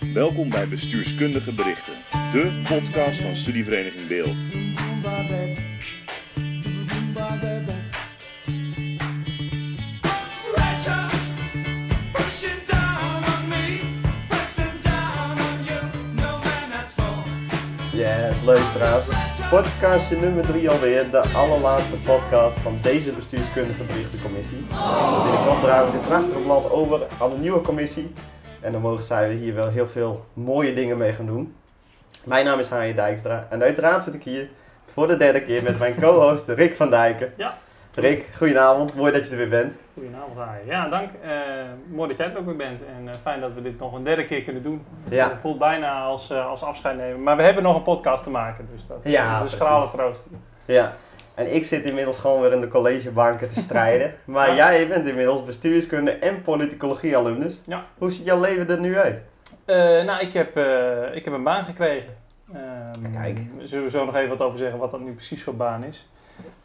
Welkom bij Bestuurskundige Berichten, de podcast van Studievereniging Beel. Yes, luisteraars. Podcastje nummer 3 alweer. De allerlaatste podcast van deze bestuurskundige berichtencommissie. Binnenkort dragen we dit prachtige blad over aan de nieuwe commissie. En dan mogen zij hier wel heel veel mooie dingen mee gaan doen. Mijn naam is Haaien Dijkstra. En uiteraard zit ik hier voor de derde keer met mijn co-host Rick van Dijken. Ja. Rick, goedenavond. Mooi dat je er weer bent. Goedenavond, Haaien. Ja, dank. Eh, mooi dat jij er ook weer bent. En eh, fijn dat we dit nog een derde keer kunnen doen. Ja. Het voelt bijna als, eh, als afscheid nemen. Maar we hebben nog een podcast te maken. Dus dat Ja, is de schrale troost. Ja. En ik zit inmiddels gewoon weer in de collegebanken te strijden. Maar Ja. jij bent inmiddels bestuurskunde en politicologie alumnus. Ja. Hoe ziet jouw leven er nu uit? Eh, nou, ik heb, eh, ik heb een baan gekregen. Ehm, Kijk. Zullen we zo nog even wat over zeggen wat dat nu precies voor baan is.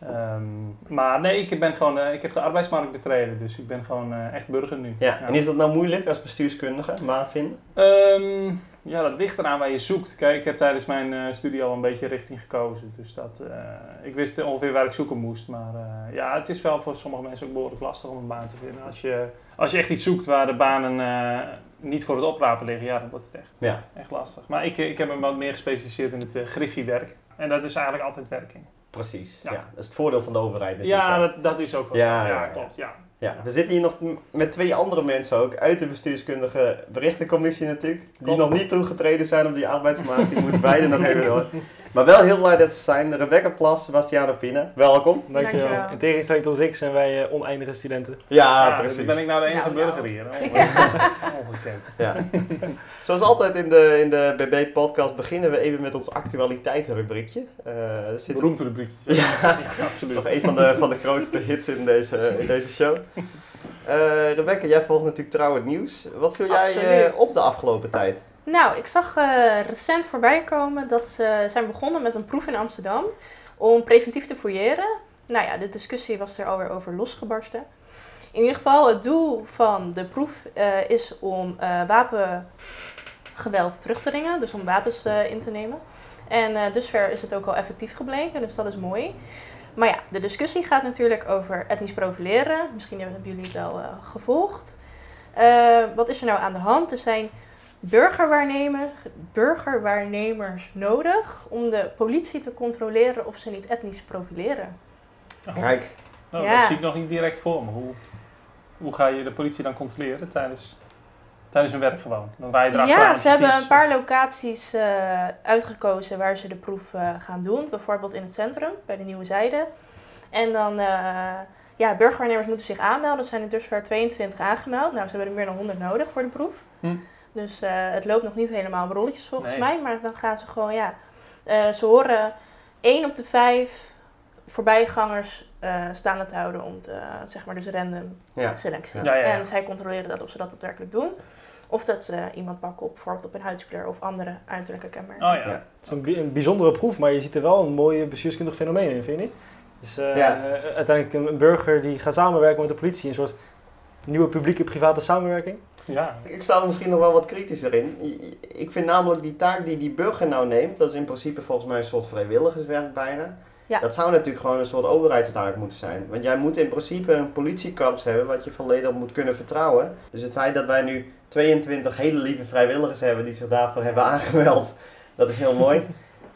Ehm, maar nee, ik, ben gewoon, eh, ik heb de arbeidsmarkt betreden. Dus ik ben gewoon echt burger nu. Ja. En is dat nou moeilijk als bestuurskundige, maar vinden? Ehm, ja, dat ligt eraan waar je zoekt. Kijk, ik heb tijdens mijn eh, studie al een beetje richting gekozen. Dus dat, eh, ik wist ongeveer waar ik zoeken moest. Maar eh, ja, het is wel voor sommige mensen ook behoorlijk lastig om een baan te vinden. Als je, als je echt iets zoekt waar de banen niet voor het oprapen liggen, ja, dan wordt het echt, Ja. echt lastig. Maar ik, ik heb me wat meer gespecialiseerd in het griffiewerk. En dat is eigenlijk altijd werking. Precies. Ja. Ja. Dat is het voordeel van de overheid natuurlijk. Ja, dat, dat is ook wel Ja, zo. ja. klopt. Ja. Ja. We zitten hier nog met twee andere mensen ook uit de bestuurskundige berichtencommissie natuurlijk. Die nog niet toegetreden zijn op die arbeidsmarkt. Die moeten beide nog even door. Maar wel heel blij dat ze zijn. Rebecca Plas, Sebastiano Pina. Welkom. Dankjewel. Dankjewel. In tegenstelling tot Rick zijn wij eh, oneindige studenten. Ja, Ja, precies. dus ben ik nou de enige Nou, burger hier. Ongekend. Ja. Zoals altijd in de, in de BB-podcast beginnen we even met ons actualiteitenrubriekje. Eh er zit Beroemd rubriek. Ja, Ja, dat is absoluut. toch een van de, van de grootste hits in deze, in deze show. Eh Rebecca, jij volgt natuurlijk trouw het nieuws. Wat viel jij eh, Absoluut. op de afgelopen tijd? Nou, ik zag eh, recent voorbij komen dat ze zijn begonnen met een proef in Amsterdam om preventief te fouilleren. Nou ja, de discussie was er alweer over losgebarsten. In ieder geval, het doel van de proef eh, is om eh, wapengeweld terug te dringen, dus om wapens in te nemen. En dusver is het ook al effectief gebleken, dus dat is mooi. Maar ja, de discussie gaat natuurlijk over etnisch profileren. Misschien hebben jullie het wel gevolgd. Wat is er nou aan de hand? Er zijn burgerwaarnemer, burgerwaarnemers nodig om de politie te controleren of ze niet etnisch profileren. Kijk, Nou, Ja. Dat zie ik nog niet direct voor me. Hoe, hoe ga je de politie dan controleren tijdens, tijdens hun werk gewoon? Dan rij je Ja, ze hebben fiets. een paar locaties eh, uitgekozen waar ze de proef eh, gaan doen. Bijvoorbeeld in het centrum, bij de Nieuwe Zijde. En dan, eh, ja, burgerwaarnemers moeten zich aanmelden. Er zijn er dus voor 22 aangemeld. Nou, ze hebben er meer dan 100 nodig voor de proef. Hm. Dus eh, het loopt nog niet helemaal op rolletjes volgens Nee. mij. Maar dan gaan ze gewoon, ja... eh, ze horen 1 op de 5 voorbijgangers eh staande te houden om te, zeg maar, dus random ja. selectie. Ja, ja, ja. En zij controleren dat of ze dat daadwerkelijk doen. Of dat ze iemand pakken op bijvoorbeeld op een huidskleur of andere uiterlijke kenmerken. Oh ja. Ja. Het is een, bi- een bijzondere proef, maar je ziet er wel een mooi bestuurskundig fenomeen in, vind je niet? Dus Ja. uiteindelijk een, een burger die gaat samenwerken met de politie, een soort nieuwe publieke-private samenwerking. Ja. Ik sta er misschien nog wel wat kritischer in. Ik vind namelijk die taak die die burger nou neemt, dat is in principe volgens mij een soort vrijwilligerswerk bijna. Ja. Dat zou natuurlijk gewoon een soort overheidstaak moeten zijn. Want jij moet in principe een politiekorps hebben wat je volledig moet kunnen vertrouwen. Dus het feit dat wij nu 22 hele lieve vrijwilligers hebben die zich daarvoor hebben aangemeld, dat is heel mooi.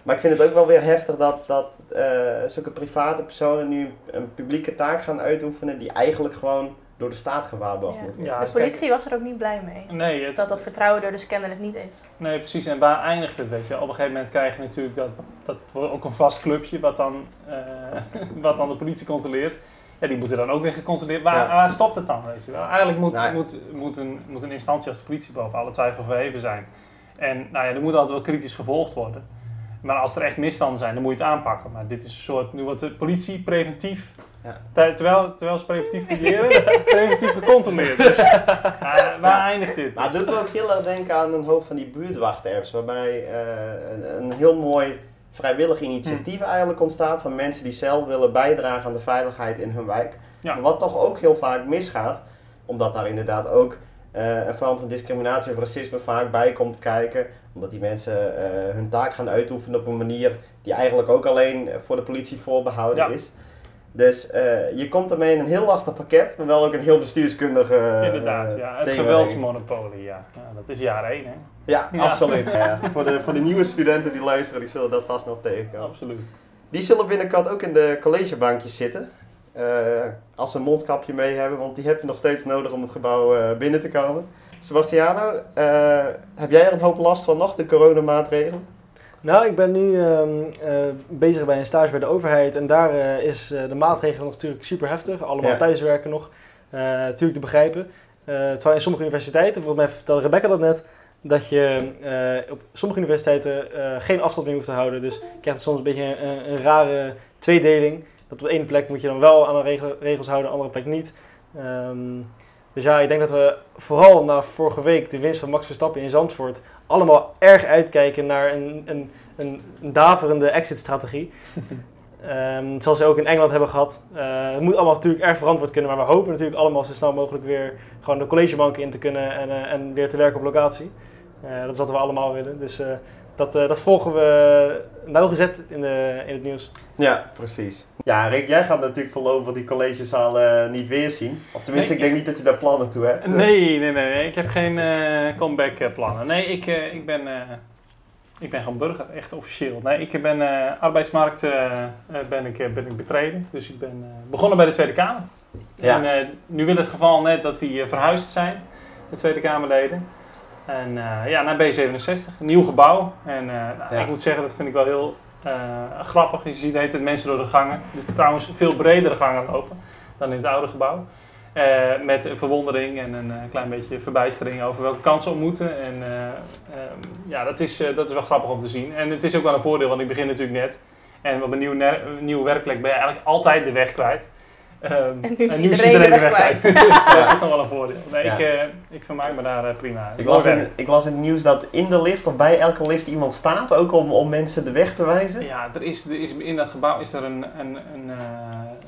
Maar ik vind het ook wel weer heftig dat, dat eh, zulke private personen nu een publieke taak gaan uitoefenen die eigenlijk gewoon door de staat gewaarborgd Ja. moet worden. Ja, de dus kijk- politie was er ook niet blij mee. Nee, het, Dat dat vertrouwen er dus kennelijk niet is. nee, precies. En waar eindigt het? Weet je? Op een gegeven moment krijg je natuurlijk dat, dat wordt ook een vast clubje wat dan, eh, wat dan de politie controleert. Ja, die moeten dan ook weer gecontroleerd. Waar, Ja. waar stopt het dan? Weet je wel? Eigenlijk moet, Nou ja. moet, moet, een, moet een instantie als de politie boven alle twijfel verheven zijn. En nou ja, er moet altijd wel kritisch gevolgd worden. Maar als er echt misstanden zijn, dan moet je het aanpakken. Maar dit is een soort, nu wordt de politie preventief, Ja. ter- terwijl, terwijl ze preventief fouilleren, preventief gecontroleerd. Dus, ja, waar eindigt dit? Nou, het doet me ook heel erg denken aan een hoop van die buurtwacht-apps, waarbij eh, een, een heel mooi vrijwillig initiatief eigenlijk ontstaat van mensen die zelf willen bijdragen aan de veiligheid in hun wijk. Ja. Maar wat toch ook heel vaak misgaat, omdat daar inderdaad ook eh, een vorm van discriminatie of racisme vaak bij komt kijken. Omdat die mensen eh, hun taak gaan uitoefenen op een manier die eigenlijk ook alleen voor de politie voorbehouden is. Dus eh, je komt ermee in een heel lastig pakket, maar wel ook een heel bestuurskundige eh, Inderdaad, ja. Het geweldsmonopolie, ja. ja. Dat is jaar één, hè? Ja, Ja. absoluut. Ja. Voor, de, voor de nieuwe studenten die luisteren, die zullen dat vast nog tegenkomen. Absoluut. Die zullen binnenkort ook in de collegebankjes zitten. eh, als ze een mondkapje mee hebben, want die heb je nog steeds nodig om het gebouw binnen te komen. Sebastiano, heb jij er een hoop last van nog, de coronamaatregelen? Nou, ik ben nu ehm, eh, bezig bij een stage bij de overheid en daar eh, is eh, de maatregelen nog natuurlijk super heftig. Allemaal Ja. thuiswerken nog. Natuurlijk te begrijpen. Terwijl in sommige universiteiten, volgens mij vertelde Rebecca dat net, dat je op sommige universiteiten geen afstand meer hoeft te houden. Dus je krijgt soms een beetje een, een rare tweedeling. Dat op de ene plek moet je dan wel aan de regel- regels houden, op de andere plek niet. Ehm, dus ja, ik denk dat we vooral na vorige week de winst van Max Verstappen in Zandvoort allemaal erg uitkijken naar een, een, een, daverende exit-strategie. Ehm, zoals ze ook in Engeland hebben gehad. Eh, het moet allemaal natuurlijk erg verantwoord kunnen, maar we hopen natuurlijk allemaal zo snel mogelijk weer gewoon de collegebanken in te kunnen en, eh, en weer te werken op locatie. Eh, dat is wat we allemaal willen. Dus dat, eh, dat volgen we nauwgezet in, de, in het nieuws. Ja, precies. Ja, Rick, jij gaat natuurlijk voorlopig die collegezalen niet weer zien. Of tenminste, Nee, ik denk niet dat je daar plannen toe hebt. Nee, nee, nee, nee. Ik heb geen eh, comeback eh, plannen. Nee, ik, eh, ik ben... eh, ik ben gewoon burger, echt officieel. Nee, ik ben eh, arbeidsmarkt eh, eh, ben ik, eh, ben ik betreden. Dus ik ben eh, begonnen bij de Tweede Kamer. Ja. En eh, nu wil het geval net dat die eh, verhuisd zijn, de Tweede Kamerleden. En eh, ja, naar B67, een nieuw gebouw. En eh, nou, Ja. ik moet zeggen, dat vind ik wel heel eh, grappig. Je ziet hele tijd mensen door de gangen. Dus trouwens veel bredere gangen lopen dan in het oude gebouw. Met verwondering en een klein beetje verbijstering over welke kansen ontmoeten. En ehm, ja, dat is, dat is wel grappig om te zien. En het is ook wel een voordeel, want ik begin natuurlijk net. En op een nieuw, nieuwe werkplek ben je eigenlijk altijd de weg kwijt. Ehm, En nu is iedereen de weg kwijt. dus Ja. dat is nog wel een voordeel. Nee, Ja. ik, eh, ik vermaak me daar eh, prima. Ik las, in, ik las in het nieuws dat in de lift of bij elke lift iemand staat, ook om, om mensen de weg te wijzen. Ja, er is, er is, in dat gebouw is er een, een, een eh,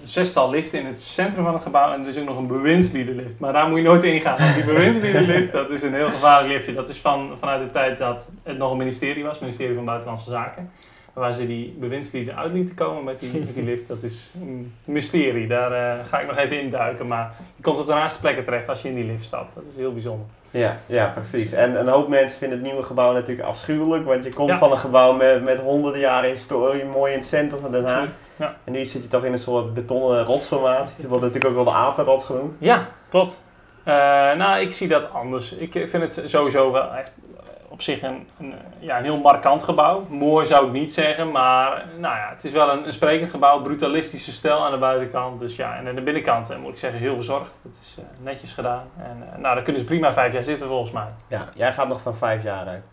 zestal liften in het centrum van het gebouw. En er is ook nog een bewindsliedenlift. Maar daar moet je nooit in gaan. Want die bewindsliedenlift, dat is een heel gevaarlijk liftje. Dat is van, vanuit de tijd dat het nog een ministerie was, het ministerie van Buitenlandse Zaken. Waar ze die bewindslieden uit lieten komen met die, met die lift. Dat is een mysterie. Daar eh, ga ik nog even induiken. Maar je komt op de naaste plekken terecht als je in die lift stapt. Dat is heel bijzonder. Ja, ja, precies. En een hoop mensen vinden het nieuwe gebouw natuurlijk afschuwelijk, want je komt Ja. van een gebouw met, met honderden jaren historie, mooi in het centrum van Den Haag. Ja. En nu zit je toch in een soort betonnen rotsformatie. Het wordt natuurlijk ook wel de apenrots genoemd. Ja, klopt. Eh, nou, ik zie dat anders. Ik vind het sowieso wel echt op zich een, een, ja, een heel markant gebouw. Mooi zou ik niet zeggen, maar nou ja, het is wel een, een sprekend gebouw. Brutalistische stijl aan de buitenkant. Dus ja, en aan de binnenkant eh, moet ik zeggen heel verzorgd. Dat is eh, netjes gedaan. En eh, nou, daar kunnen ze prima vijf jaar zitten volgens mij. Ja, jij gaat nog van vijf jaar uit.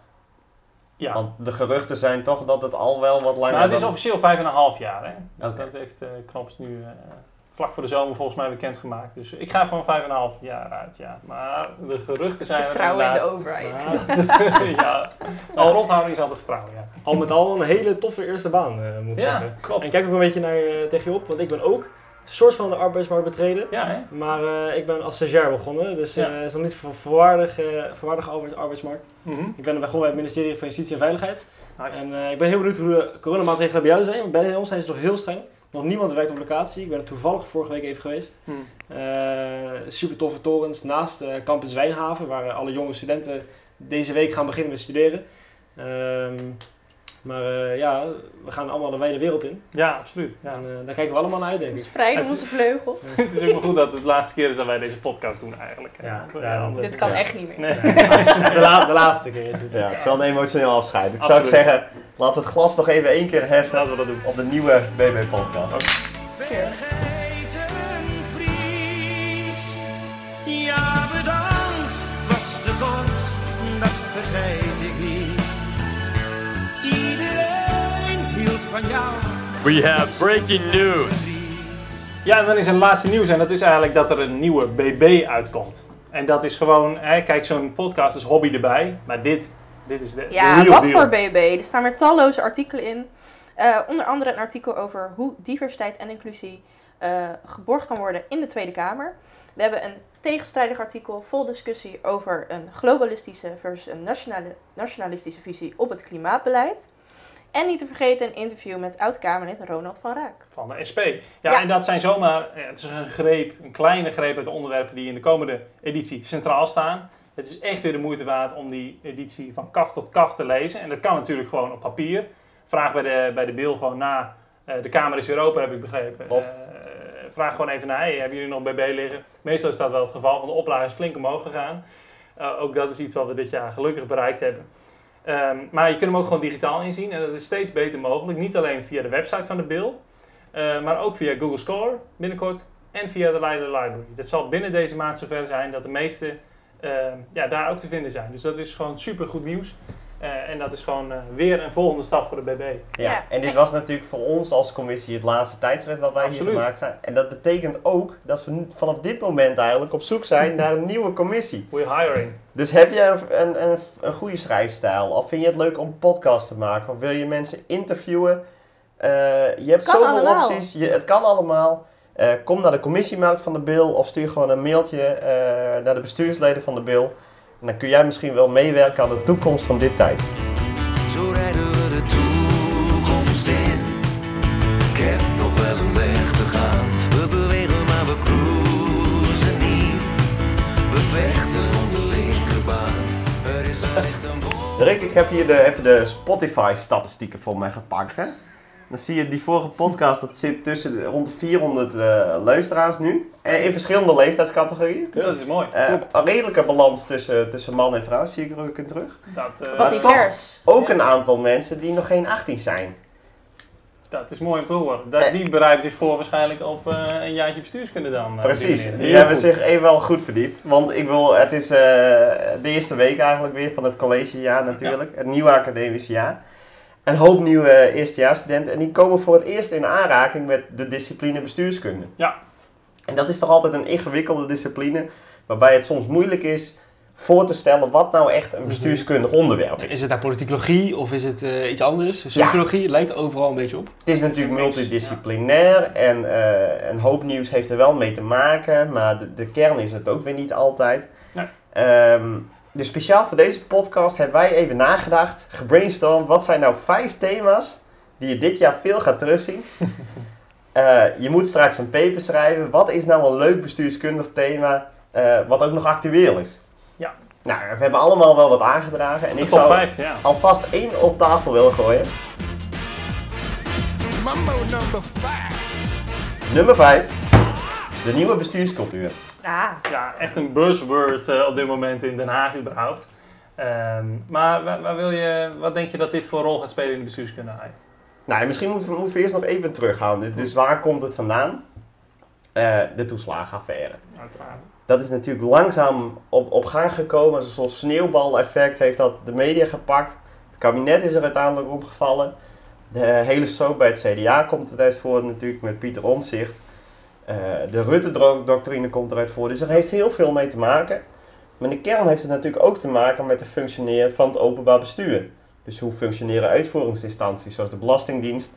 Ja. Want de geruchten zijn toch dat het al wel wat langer Nou, het is dan- officieel vijf en een half jaar. Hè? Dus dat heeft Knops nu vlak voor de zomer volgens mij bekendgemaakt. Dus ik ga van vijf en een half jaar uit, ja. Maar de geruchten zijn er Vertrouwen in de overheid. Ja, ja. de grondhouding is altijd vertrouwen, ja. Al met al een hele toffe eerste baan, eh, moet ik Ja, zeggen. klopt. En ik kijk ook een beetje naar je tegen je op, want ik ben ook een soort van de arbeidsmarkt betreden. Ja, hè? Maar eh, ik ben als stagiair begonnen, dus Ja. eh is nog niet voor volwaardig, eh volwaardige arbeids- arbeidsmarkt. Mhm. Ik ben begonnen bij het ministerie van Justitie en Veiligheid. Nice. En eh, ik ben heel benieuwd hoe de coronamaatregelen bij jou zijn. Bij ons zijn ze nog heel streng. Nog niemand werkt op locatie. Ik ben er toevallig vorige week even geweest. Hm. Eh, super toffe torens naast eh, campus Wijnhaven, waar eh, alle jonge studenten deze week gaan beginnen met studeren. Ehm, maar eh, ja, we gaan allemaal de wijde wereld in. Ja, absoluut. Ja. En daar kijken we allemaal naar uit, denk We ik. spreiden Het- onze vleugels. het is ook wel goed dat het de laatste keer is dat wij deze podcast doen eigenlijk. Ja, Dit kan Ja. echt niet meer. Nee. De, la- de laatste keer is dit. Ja, het is wel een emotioneel afscheid. Ik zou ook Absoluut. zeggen, laten we het glas nog even één keer heffen Laten we dat doen. op de nieuwe BB-podcast. Vergeten vriend. Ja, bedankt, was te kort, dat vergeet ik niet. Iedereen hield van jou. We have breaking news. Ja, en dan is er laatste nieuws en dat is eigenlijk dat er een nieuwe BB uitkomt. En dat is gewoon, hè, kijk, zo'n podcast is hobby erbij, maar dit, dit is de, Ja, wat deal. voor BB? Er staan weer talloze artikelen in. Eh, onder andere een artikel over hoe diversiteit en inclusie eh, geborgd kan worden in de Tweede Kamer. We hebben een tegenstrijdig artikel vol discussie over een globalistische versus een nationale, nationalistische visie op het klimaatbeleid. En niet te vergeten een interview met oud-Kamerlid Ronald van Raak. van de SP. Ja, Ja. en dat zijn zomaar, ja, het is een greep, een kleine greep uit de onderwerpen die in de komende editie centraal staan. Het is echt weer de moeite waard om die editie van kaf tot kaf te lezen. En dat kan natuurlijk gewoon op papier. Vraag bij de, bij de Bill gewoon na. Eh, de Kamer is weer open, heb ik begrepen. Klopt. Eh, vraag gewoon even naar, hey, hebben jullie nog BB liggen? Meestal is dat wel het geval, want de oplage is flink omhoog gegaan. Eh, ook dat is iets wat we dit jaar gelukkig bereikt hebben. Ehm, maar je kunt hem ook gewoon digitaal inzien en dat is steeds beter mogelijk. Niet alleen via de website van de Bill, eh, maar ook via Google Scholar binnenkort en via de Leiden Library. Dat zal binnen deze maand zover zijn dat de meeste ja, daar ook te vinden zijn. Dus dat is gewoon super goed nieuws. Eh, en dat is gewoon eh, weer een volgende stap voor de BB. Ja, Ja. en dit was natuurlijk voor ons als commissie het laatste tijdschrift wat wij Absoluut. hier gemaakt zijn. En dat betekent ook dat we vanaf dit moment eigenlijk op zoek zijn naar een nieuwe commissie. We're hiring. Dus heb je een, een, een, een goede schrijfstijl? Of vind je het leuk om podcast te maken? Of wil je mensen interviewen? Eh, je hebt zoveel allemaal. opties. Je, het kan allemaal. Eh, kom naar de commissiemarkt van de Bill of stuur gewoon een mailtje eh, naar de bestuursleden van de Bill. En dan kun jij misschien wel meewerken aan de toekomst van dit tijd. Zo rijden we de toekomst in. Ik heb nog wel een weg te gaan. We bewegen, maar we cruisen niet. We vechten om de linkerbaan. Er is een woord. Rick, ik heb hier de, even de Spotify-statistieken voor mij gepakt. Hè? Dan zie je die vorige podcast, dat zit tussen de, rond de 400 eh, luisteraars nu. En in verschillende leeftijdscategorieën. Dat is mooi. Eh, een redelijke balans tussen, tussen man en vrouw zie ik er ook in terug. Dat, eh, Wat toch- divers. Ook een aantal mensen die nog geen 18 zijn. dat is mooi om te horen. Dat, Eh. die bereiden zich voor waarschijnlijk op eh, een jaartje bestuurskunde dan. eh, Precies, die hebben goed. zich even wel goed verdiept. Want ik wil, het is eh, de eerste week eigenlijk weer van het collegejaar natuurlijk. Het nieuwe academische jaar. Een hoop nieuwe eerstejaarsstudenten. En die komen voor het eerst in aanraking met de discipline bestuurskunde. Ja. En dat is toch altijd een ingewikkelde discipline. Waarbij het soms moeilijk is voor te stellen wat nou echt een bestuurskundig onderwerp is. Is het nou politicologie of is het eh, iets anders? Sociologie het lijkt overal een beetje op. Het is natuurlijk multidisciplinair en eh, een hoop nieuws heeft er wel mee te maken, maar de, de kern is het ook weer niet altijd. Nee. Ehm, dus speciaal voor deze podcast hebben wij even nagedacht, gebrainstormd, wat zijn nou vijf thema's die je dit jaar veel gaat terugzien. Eh, je moet straks een paper schrijven. Wat is nou een leuk bestuurskundig thema eh, wat ook nog actueel is? Ja. Nou, we hebben allemaal wel wat aangedragen en De ik zou 5, ja. alvast één op tafel willen gooien. Mambo number five. Nummer 5. De nieuwe bestuurscultuur. Ah, Ja, echt een buzzword eh, op dit moment in Den Haag überhaupt. Ehm, maar waar, waar wil je, wat denk je dat dit voor rol gaat spelen in de bestuurskunde? Nou, misschien moeten we, moeten we eerst nog even teruggaan. Dus- Dus waar komt het vandaan? Eh, de toeslagenaffaire. Uiteraard. Dat is natuurlijk langzaam op, op gang gekomen. Als een soort sneeuwbaleffect heeft dat de media gepakt. Het kabinet is er uiteindelijk opgevallen. De hele soap bij het CDA komt eruit voor natuurlijk met Pieter Omtzigt. Eh, de Rutte-doctrine komt eruit voor. Dus er heeft heel veel mee te maken. Maar in de kern heeft het natuurlijk ook te maken met het functioneren van het openbaar bestuur. Dus hoe functioneren uitvoeringsinstanties zoals de Belastingdienst?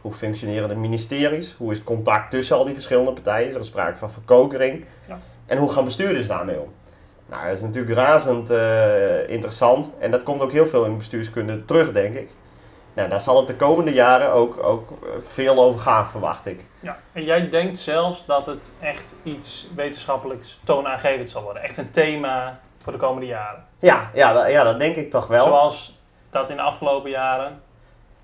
Hoe functioneren de ministeries? Hoe is het contact tussen al die verschillende partijen? Is er sprake van verkokering? Ja. En hoe gaan bestuurders daarmee om? Nou, dat is natuurlijk razend eh, interessant. En dat komt ook heel veel in bestuurskunde terug, denk ik. Nou, daar zal het de komende jaren ook, ook eh, veel over gaan, verwacht ik. Ja, en jij denkt zelfs dat het echt iets wetenschappelijks toonaangevend zal worden. Echt een thema voor de komende jaren. Ja, ja, dat, ja dat denk ik toch wel. Zoals dat in de afgelopen jaren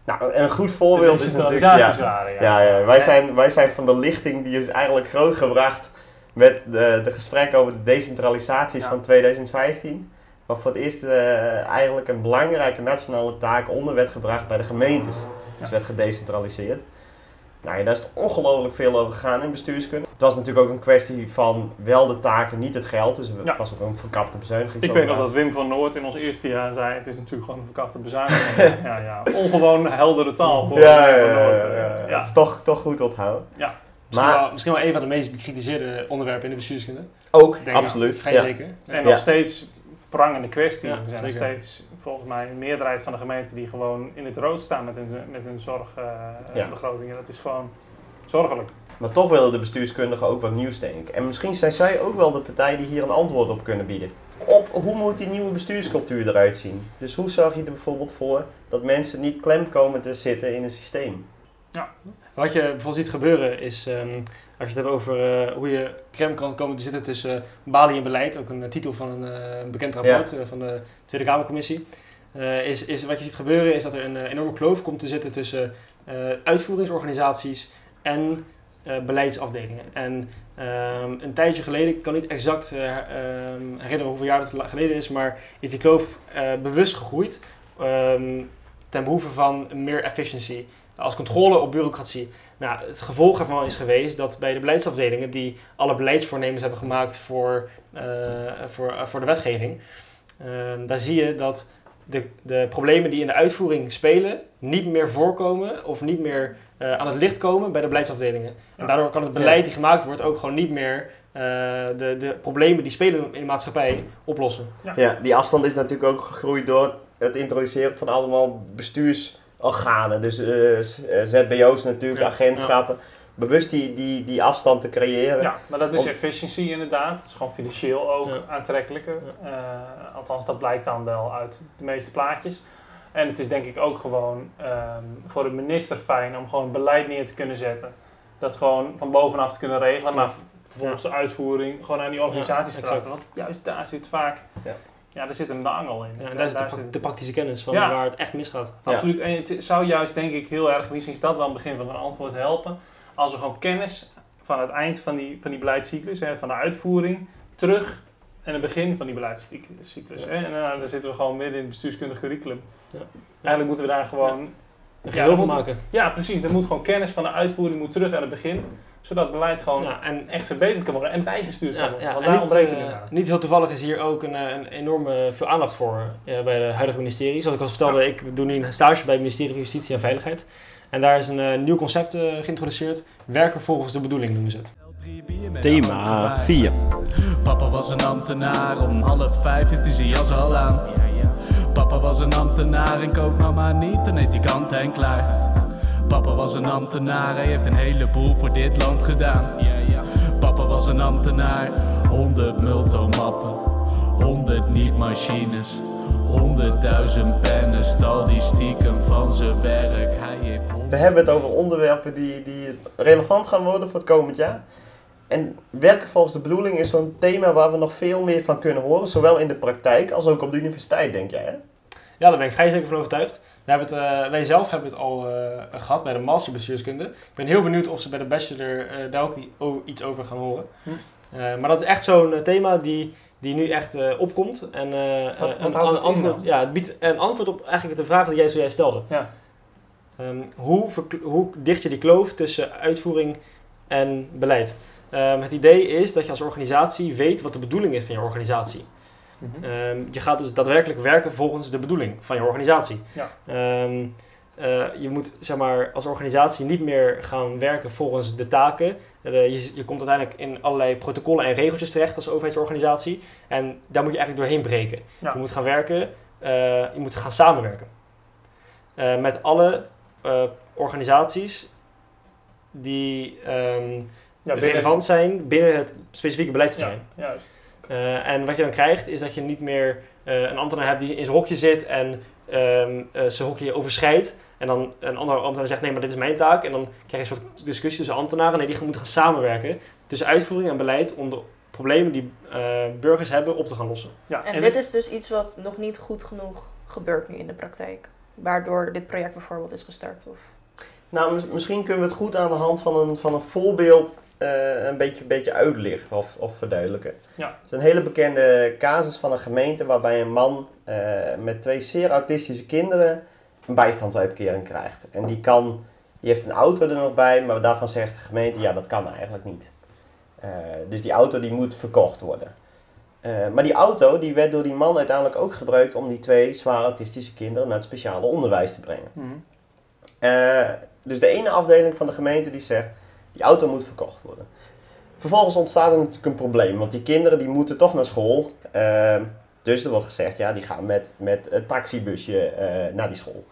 Nou, een goed voorbeeld is natuurlijk... Ja, waren. ja, ja, wij, zijn, wij zijn van de lichting die is eigenlijk grootgebracht met de, de gesprekken over de decentralisaties Ja. van 2015. Waar voor het eerst eh, eigenlijk een belangrijke nationale taak onder werd gebracht bij de gemeentes. Dus werd gedecentraliseerd. Nou ja, daar is het ongelooflijk veel over gegaan in bestuurskunde. Het was natuurlijk ook een kwestie van wel de taken, niet het geld. Dus het Ja. was ook een verkapte bezuiniging. Ik weet nog dat Wim van Noord in ons eerste jaar zei: Het is natuurlijk gewoon een verkapte bezuiniging. ja, ja. Ongewoon heldere taal voor Ja, Wim ja, van ja, Noord. ja, ja. ja. Dat is toch, toch goed onthouden. Ja. Misschien, Maar- wel, misschien wel een van de meest bekritiseerde onderwerpen in de bestuurskunde. Ook, Denk absoluut. Vrij Ja. zeker. En Ja. nog steeds prangende kwestie. Ja, er zijn nog steeds volgens mij een meerderheid van de gemeenten die gewoon in het rood staan met hun, met hun Ja. zorgbegrotingen. dat is gewoon zorgelijk. Maar toch willen de bestuurskundigen ook wat nieuws denken. En misschien zijn zij ook wel de partij die hier een antwoord op kunnen bieden. Op hoe moet die nieuwe bestuurscultuur eruit zien? Dus hoe zorg je er bijvoorbeeld voor dat mensen niet klem komen te zitten in een systeem? Wat je bijvoorbeeld ziet gebeuren is, ehm, als je het hebt over eh, hoe je crème kan komen te zitten tussen Bali en beleid, ook een eh, titel van een eh, bekend rapport eh, van de Tweede Kamercommissie, eh, is, is wat je ziet gebeuren is dat er een eh, enorme kloof komt te zitten tussen eh, uitvoeringsorganisaties en eh, beleidsafdelingen. En ehm, een tijdje geleden, ik kan niet exact eh, ehm, herinneren hoeveel jaar het geleden is, maar is die kloof eh, bewust gegroeid ehm, ten behoeve van meer efficiency als controle op bureaucratie. Nou, het gevolg ervan is geweest dat bij de beleidsafdelingen die alle beleidsvoornemens hebben gemaakt voor, eh, voor, eh, voor de wetgeving, ehm, daar zie je dat de, de problemen die in de uitvoering spelen niet meer voorkomen of niet meer eh, aan het licht komen bij de beleidsafdelingen. En daardoor kan het beleid die gemaakt wordt ook gewoon niet meer eh, de, de problemen die spelen in de maatschappij oplossen. Ja, die afstand is natuurlijk ook gegroeid door het introduceren van allemaal bestuursorganen. Dus eh, eh, ZBO's natuurlijk, Ja, agentschappen. Bewust die, die, die afstand te creëren. Ja, maar dat is Om- efficiëntie inderdaad. Het is gewoon financieel ook Ja. aantrekkelijker. Eh, althans, dat blijkt dan wel uit de meeste plaatjes. En het is denk ik ook gewoon ehm, voor de minister fijn om gewoon beleid neer te kunnen zetten. Dat gewoon van bovenaf te kunnen regelen, maar vervolgens de uitvoering gewoon aan die organisaties Ja, te. Want juist daar zit vaak, Ja. ja, daar zit hem de angel in. Ja, en daar is de, Daar pra- zit- de praktische kennis van Ja. waar het echt misgaat. Absoluut. En het zou juist, denk ik, heel erg, misschien is dat wel een begin van een antwoord helpen. Als we gewoon kennis van het eind van die, van die beleidscyclus, hè, van de uitvoering, terug en het begin van die beleidscyclus. Hè. En uh, dan zitten we gewoon midden in het bestuurskundig curriculum. Ja. Eigenlijk moeten we daar gewoon. Een Ja, geheel dat van moet- maken. Ja, precies. Er moet gewoon kennis van de uitvoering moet terug aan het begin. Zodat beleid gewoon Ja, en echt verbeterd kan worden en bijbestuurd kan worden. ja, Want daar niet, ontbreekt het aan. niet heel toevallig is hier ook een, eh, een enorme veel aandacht voor eh, bij de huidige ministerie. Zoals ik al vertelde, ik doe nu een stage bij het ministerie van Justitie en Veiligheid. En daar is een nieuw concept geïntroduceerd. Werken volgens de bedoeling noemen ze het. Thema 4. Papa was een ambtenaar, om half vijf heeft hij zijn jas al aan. Papa was een ambtenaar en kookt mama niet, dan eet hij kant en klaar. Papa was een ambtenaar, hij heeft een heleboel voor dit land gedaan. Papa was een ambtenaar, honderd multomappen, honderd niet-machines. Honderdduizend pennen stal die stiekem van zijn werk. Hij heeft honderd... We hebben het over onderwerpen die, die relevant gaan worden voor het komend jaar. En werken volgens de bedoeling is zo'n thema waar we nog veel meer van kunnen horen. Zowel in de praktijk als ook op de universiteit, denk jij. Hè? Ja, daar ben ik vrij zeker van overtuigd. We hebben het, eh, wij zelf hebben het al eh, gehad bij de master bestuurskunde. Ik ben heel benieuwd of ze bij de bachelor eh, daar ook iets over gaan horen. Hm. Maar dat is echt zo'n thema die, die nu echt opkomt. En, Wat- wat een, houdt een het antwoord, ja, het biedt een antwoord op eigenlijk de vraag die jij zojuist stelde. Ja. Ehm, hoe, hoe dicht je die kloof tussen uitvoering en beleid? Ehm, het idee is dat je als organisatie weet wat de bedoeling is van je organisatie. Mhm. Ehm, je gaat dus daadwerkelijk werken volgens de bedoeling van je organisatie. Ja. Ehm, eh, je moet zeg maar, als organisatie niet meer gaan werken volgens de taken. Eh, je, je komt uiteindelijk in allerlei protocollen en regeltjes terecht als overheidsorganisatie. En daar moet je eigenlijk doorheen breken. Ja. Je moet gaan werken, eh, je moet gaan samenwerken. Met alle organisaties die ehm, Ja, binnen- relevant zijn binnen het specifieke beleidsterrein. Ja, juist. Eh, en wat je dan krijgt is dat je niet meer eh, een ambtenaar hebt die in zijn hokje zit en ehm, eh, zijn hokje overschrijdt. En dan een andere ambtenaar zegt nee, maar dit is mijn taak. En dan krijg je een soort discussie tussen ambtenaren. Nee, die moeten gaan samenwerken tussen uitvoering en beleid om de problemen die burgers hebben op te gaan lossen. Ja, En dit is dus iets wat nog niet goed genoeg gebeurt nu in de praktijk. Waardoor dit project bijvoorbeeld is gestart. Of... Nou, mis- misschien kunnen we het goed aan de hand van een, van een voorbeeld eh, een beetje, beetje uitlichten of, of verduidelijken. Ja. Het is een hele bekende casus van een gemeente waarbij een man eh, met twee zeer autistische kinderen een bijstandsuitkering krijgt. En die, kan, die heeft een auto er nog bij, maar daarvan zegt de gemeente, ja dat kan eigenlijk niet. Eh, dus die auto die moet verkocht worden. Maar die auto die werd door die man uiteindelijk ook gebruikt om die twee zwaar autistische kinderen naar het speciale onderwijs te brengen. Mhm. Dus de ene afdeling van de gemeente die zegt, die auto moet verkocht worden. Vervolgens ontstaat er natuurlijk een probleem, want die kinderen die moeten toch naar school. Eh, dus er wordt gezegd, ja, die gaan met, met een taxibusje eh, naar die school.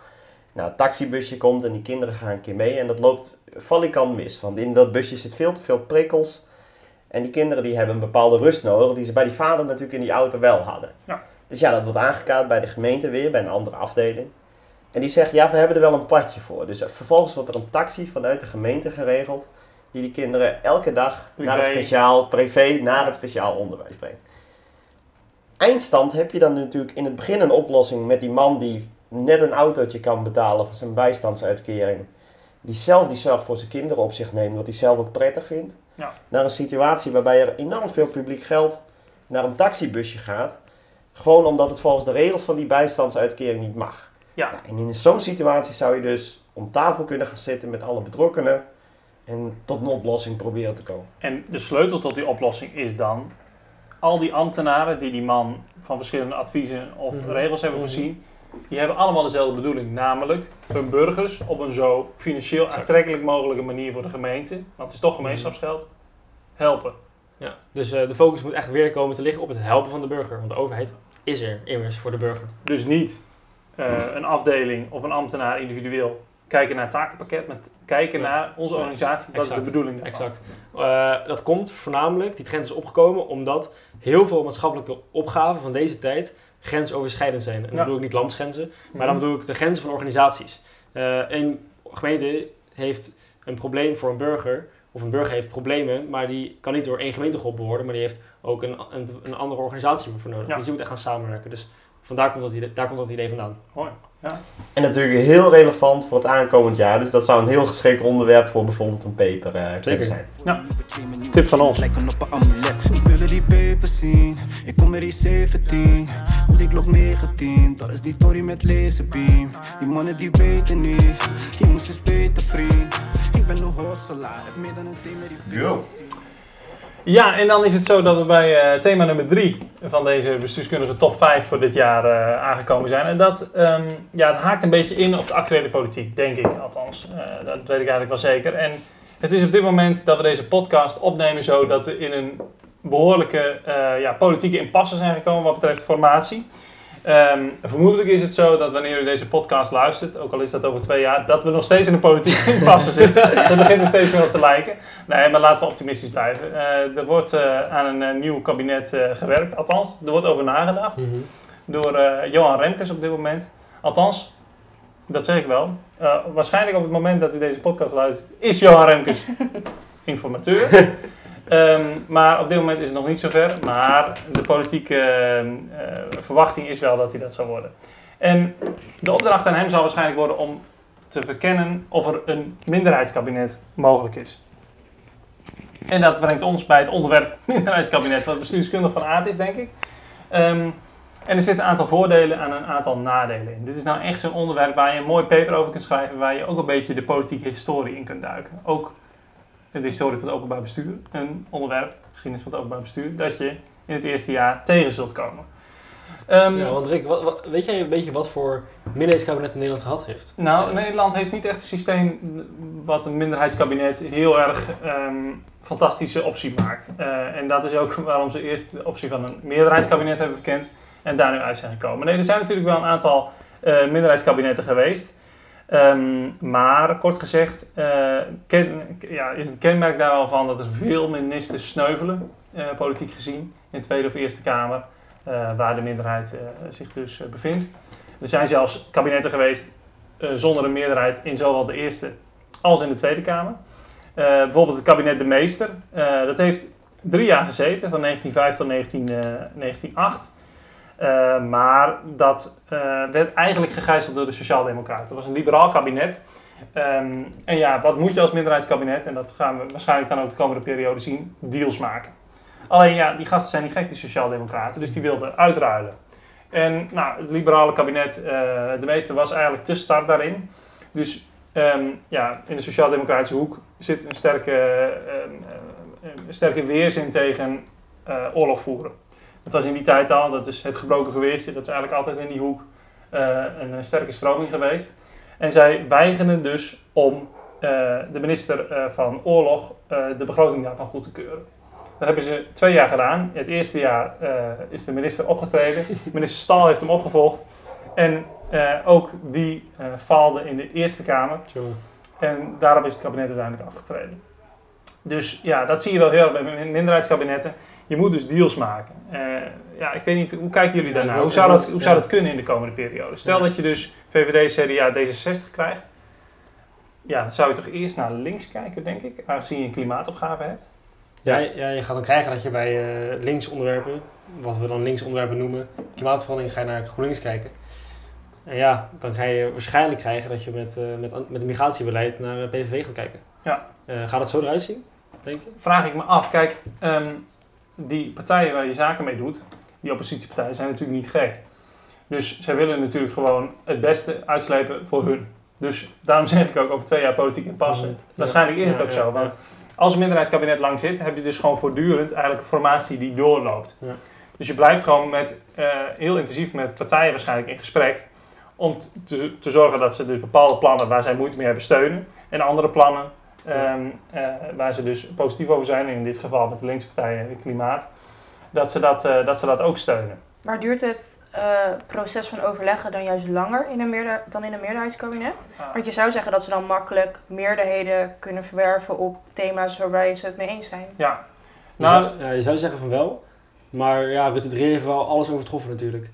Nou, het taxibusje komt en die kinderen gaan een keer mee en dat loopt valikant mis. Want in dat busje zit veel te veel prikkels. En die kinderen die hebben een bepaalde rust nodig, die ze bij die vader natuurlijk in die auto wel hadden. Ja. Dus ja, dat wordt aangekaart bij de gemeente weer, bij een andere afdeling. En die zegt, ja, we hebben er wel een padje voor. Dus vervolgens wordt er een taxi vanuit de gemeente geregeld, die die kinderen elke dag naar het Privé. speciaal, privé, naar het speciaal onderwijs brengt. Eindstand heb je dan natuurlijk in het begin een oplossing met die man die net een autootje kan betalen voor zijn bijstandsuitkering. Die zelf die zorg voor zijn kinderen op zich neemt, wat hij zelf ook prettig vindt. Ja. Naar een situatie waarbij er enorm veel publiek geld naar een taxibusje gaat. Gewoon omdat het volgens de regels van die bijstandsuitkering niet mag. Ja. Nou, en in zo'n situatie zou je dus om tafel kunnen gaan zitten met alle betrokkenen. En tot een oplossing proberen te komen. En de sleutel tot die oplossing is dan al die ambtenaren die die man van verschillende adviezen of Mhm. regels hebben Mhm. voorzien, die hebben allemaal dezelfde bedoeling, namelijk hun burgers op een zo financieel aantrekkelijk mogelijke manier voor de gemeente, want het is toch gemeenschapsgeld, helpen. Ja, dus eh, de focus moet echt weer komen te liggen op het helpen van de burger. Want de overheid is er immers voor de burger. Dus niet eh, een afdeling of een ambtenaar individueel kijken naar het takenpakket, maar kijken Ja. naar onze organisatie. Dat is de bedoeling daarvan. Exact. Eh, dat komt voornamelijk, die trend is opgekomen omdat heel veel maatschappelijke opgaven van deze tijd grensoverschrijdend zijn. En dan Ja. bedoel ik niet landsgrenzen, maar Mhm. dan bedoel ik de grenzen van organisaties. Eh een gemeente heeft een probleem voor een burger, of een burger heeft problemen, maar die kan niet door één gemeente geholpen worden, maar die heeft ook een, een, een andere organisatie voor nodig. Ja. Dus die moet echt gaan samenwerken. Dus vandaar komt dat idee, daar komt dat idee vandaan. Mooi. En natuurlijk heel relevant voor het aankomend jaar. Dus dat zou een heel geschikt onderwerp voor bijvoorbeeld een paper eh kunnen Zeker. zijn. Tip van ons. Lijken op een amulet. Ik wilde die paper zien. Ik kom met die 17. Of die klok 19. Dat is die Tory met laserbeam. Die mannen die weten niet. Je moest eens weten, vriend. Ik ben een hosselaar. Heb meer dan een team met die Yo. Ja, en dan is het zo dat we bij eh, thema nummer 3 van deze bestuurskundige top 5 voor dit jaar eh, aangekomen zijn. En dat ehm, ja, het haakt een beetje in op de actuele politiek, denk ik althans. Eh, dat weet ik eigenlijk wel zeker. En het is op dit moment dat we deze podcast opnemen zo dat we in een behoorlijke eh, ja, politieke impasse zijn gekomen wat betreft formatie. Ehm, vermoedelijk is het zo dat wanneer u deze podcast luistert, ook al is dat over twee jaar, dat we nog steeds in een politieke impasse zitten. Dat begint er steeds meer op te lijken. Nee, maar laten we optimistisch blijven. Eh, er wordt eh, aan een eh, nieuw kabinet gewerkt. Althans, er wordt over nagedacht. Door eh, Johan Remkes op dit moment. Althans, dat zeg ik wel. Waarschijnlijk op het moment dat u deze podcast luistert, is Johan Remkes informateur. Ehm, maar op dit moment is het nog niet zover. Maar de politieke eh, eh, verwachting is wel dat hij dat zal worden. En de opdracht aan hem zal waarschijnlijk worden om te verkennen of er een minderheidskabinet mogelijk is. En dat brengt ons bij het onderwerp minderheidskabinet, wat bestuurskundig van aard is, denk ik. Ehm, en er zitten een aantal voordelen en een aantal nadelen in. Dit is nou echt zo'n onderwerp waar je een mooi paper over kunt schrijven, waar je ook een beetje de politieke historie in kunt duiken. Ook de historie van het openbaar bestuur, een onderwerp, geschiedenis van het openbaar bestuur, dat je in het eerste jaar tegen zult komen. Ehm, Ja, want Rick, wat, wat- weet jij een beetje wat voor minderheidskabinet Nederland gehad heeft? Nou, Nederland heeft niet echt een systeem wat een minderheidskabinet heel erg ehm, fantastische optie maakt. Eh, en dat is ook waarom ze eerst de optie van een meerderheidskabinet hebben verkend en daar nu uit zijn gekomen. Nee, er zijn natuurlijk wel een aantal eh, minderheidskabinetten geweest. Ehm, maar kort gezegd eh, ja, is het kenmerk daar wel van dat er veel ministers sneuvelen, eh, politiek gezien, in de Tweede of Eerste Kamer, eh, waar de minderheid zich dus bevindt. Er zijn zelfs kabinetten geweest zonder een meerderheid in zowel de Eerste als in de Tweede Kamer. Bijvoorbeeld het kabinet De Meester. Dat heeft drie jaar gezeten, van 1905 tot 19, eh, 1908. Eh, maar dat eh, werd eigenlijk gegijzeld door de Sociaaldemocraten. Het was een liberaal kabinet. Ehm, en ja, wat moet je als minderheidskabinet? En dat gaan we waarschijnlijk dan ook de komende periode zien. Deals maken. Alleen ja, die gasten zijn niet gek, die Sociaaldemocraten. Dus die wilden uitruilen. En nou, het liberale kabinet, eh, de meeste was eigenlijk te start daarin. Dus ehm, ja, in de sociaal-democratische hoek zit een sterke, eh, eh, een sterke weerzin tegen oorlog voeren. Dat was in die tijd al, dat is het gebroken geweertje, dat is eigenlijk altijd in die hoek eh, een sterke stroming geweest. En zij weigeren dus om eh, de minister eh, van Oorlog de begroting daarvan goed te keuren. Dat hebben ze twee jaar gedaan. Het eerste jaar is de minister opgetreden. Minister Staal heeft hem opgevolgd. En ook die faalde in de Eerste Kamer. En daarop is het kabinet uiteindelijk afgetreden. Dus ja, dat zie je wel heel erg bij min- minderheidskabinetten. Je moet dus deals maken. Eh, ja, ik weet niet, hoe kijken jullie daarnaar? Hoe zou dat, hoe zou dat kunnen in de komende periode? Stel Ja. dat je dus VVD, CDA, D66 krijgt. Ja, dan zou je toch eerst naar links kijken, denk ik, aangezien je een klimaatopgave hebt. Ja. Ja, je gaat dan krijgen dat je bij eh linksonderwerpen, wat we dan linksonderwerpen noemen, klimaatverandering, ga je naar GroenLinks kijken. En ja, dan ga je waarschijnlijk krijgen dat je met, eh, met, met het migratiebeleid naar PVV gaat kijken. Ja. Eh, gaat het zo eruit zien, denk? Vraag ik me af, kijk, ehm, die partijen waar je zaken mee doet, die oppositiepartijen, zijn natuurlijk niet gek. Dus zij willen natuurlijk gewoon het beste uitslepen voor hun. Dus daarom zeg ik ook over twee jaar politiek in passen. Ja. Waarschijnlijk is het ook zo, want als een minderheidskabinet lang zit, heb je dus gewoon voortdurend eigenlijk een formatie die doorloopt. Dus je blijft gewoon met, eh, heel intensief met partijen waarschijnlijk in gesprek om te, te zorgen dat ze dus bepaalde plannen waar zij moeite mee hebben steunen en andere plannen ehm, eh, waar ze dus positief over zijn, in dit geval met de linkse partijen en het klimaat, dat ze dat, eh, dat ze dat ook steunen. Maar duurt het eh, proces van overleggen dan juist langer in een meerder dan in een meerderheidskabinet? Ah. Want je zou zeggen dat ze dan makkelijk meerderheden kunnen verwerven op thema's waarbij ze het mee eens zijn. Ja, Je, nou, zou, ja, je zou zeggen van wel, maar ja, Rutte 3 heeft wel alles overtroffen natuurlijk.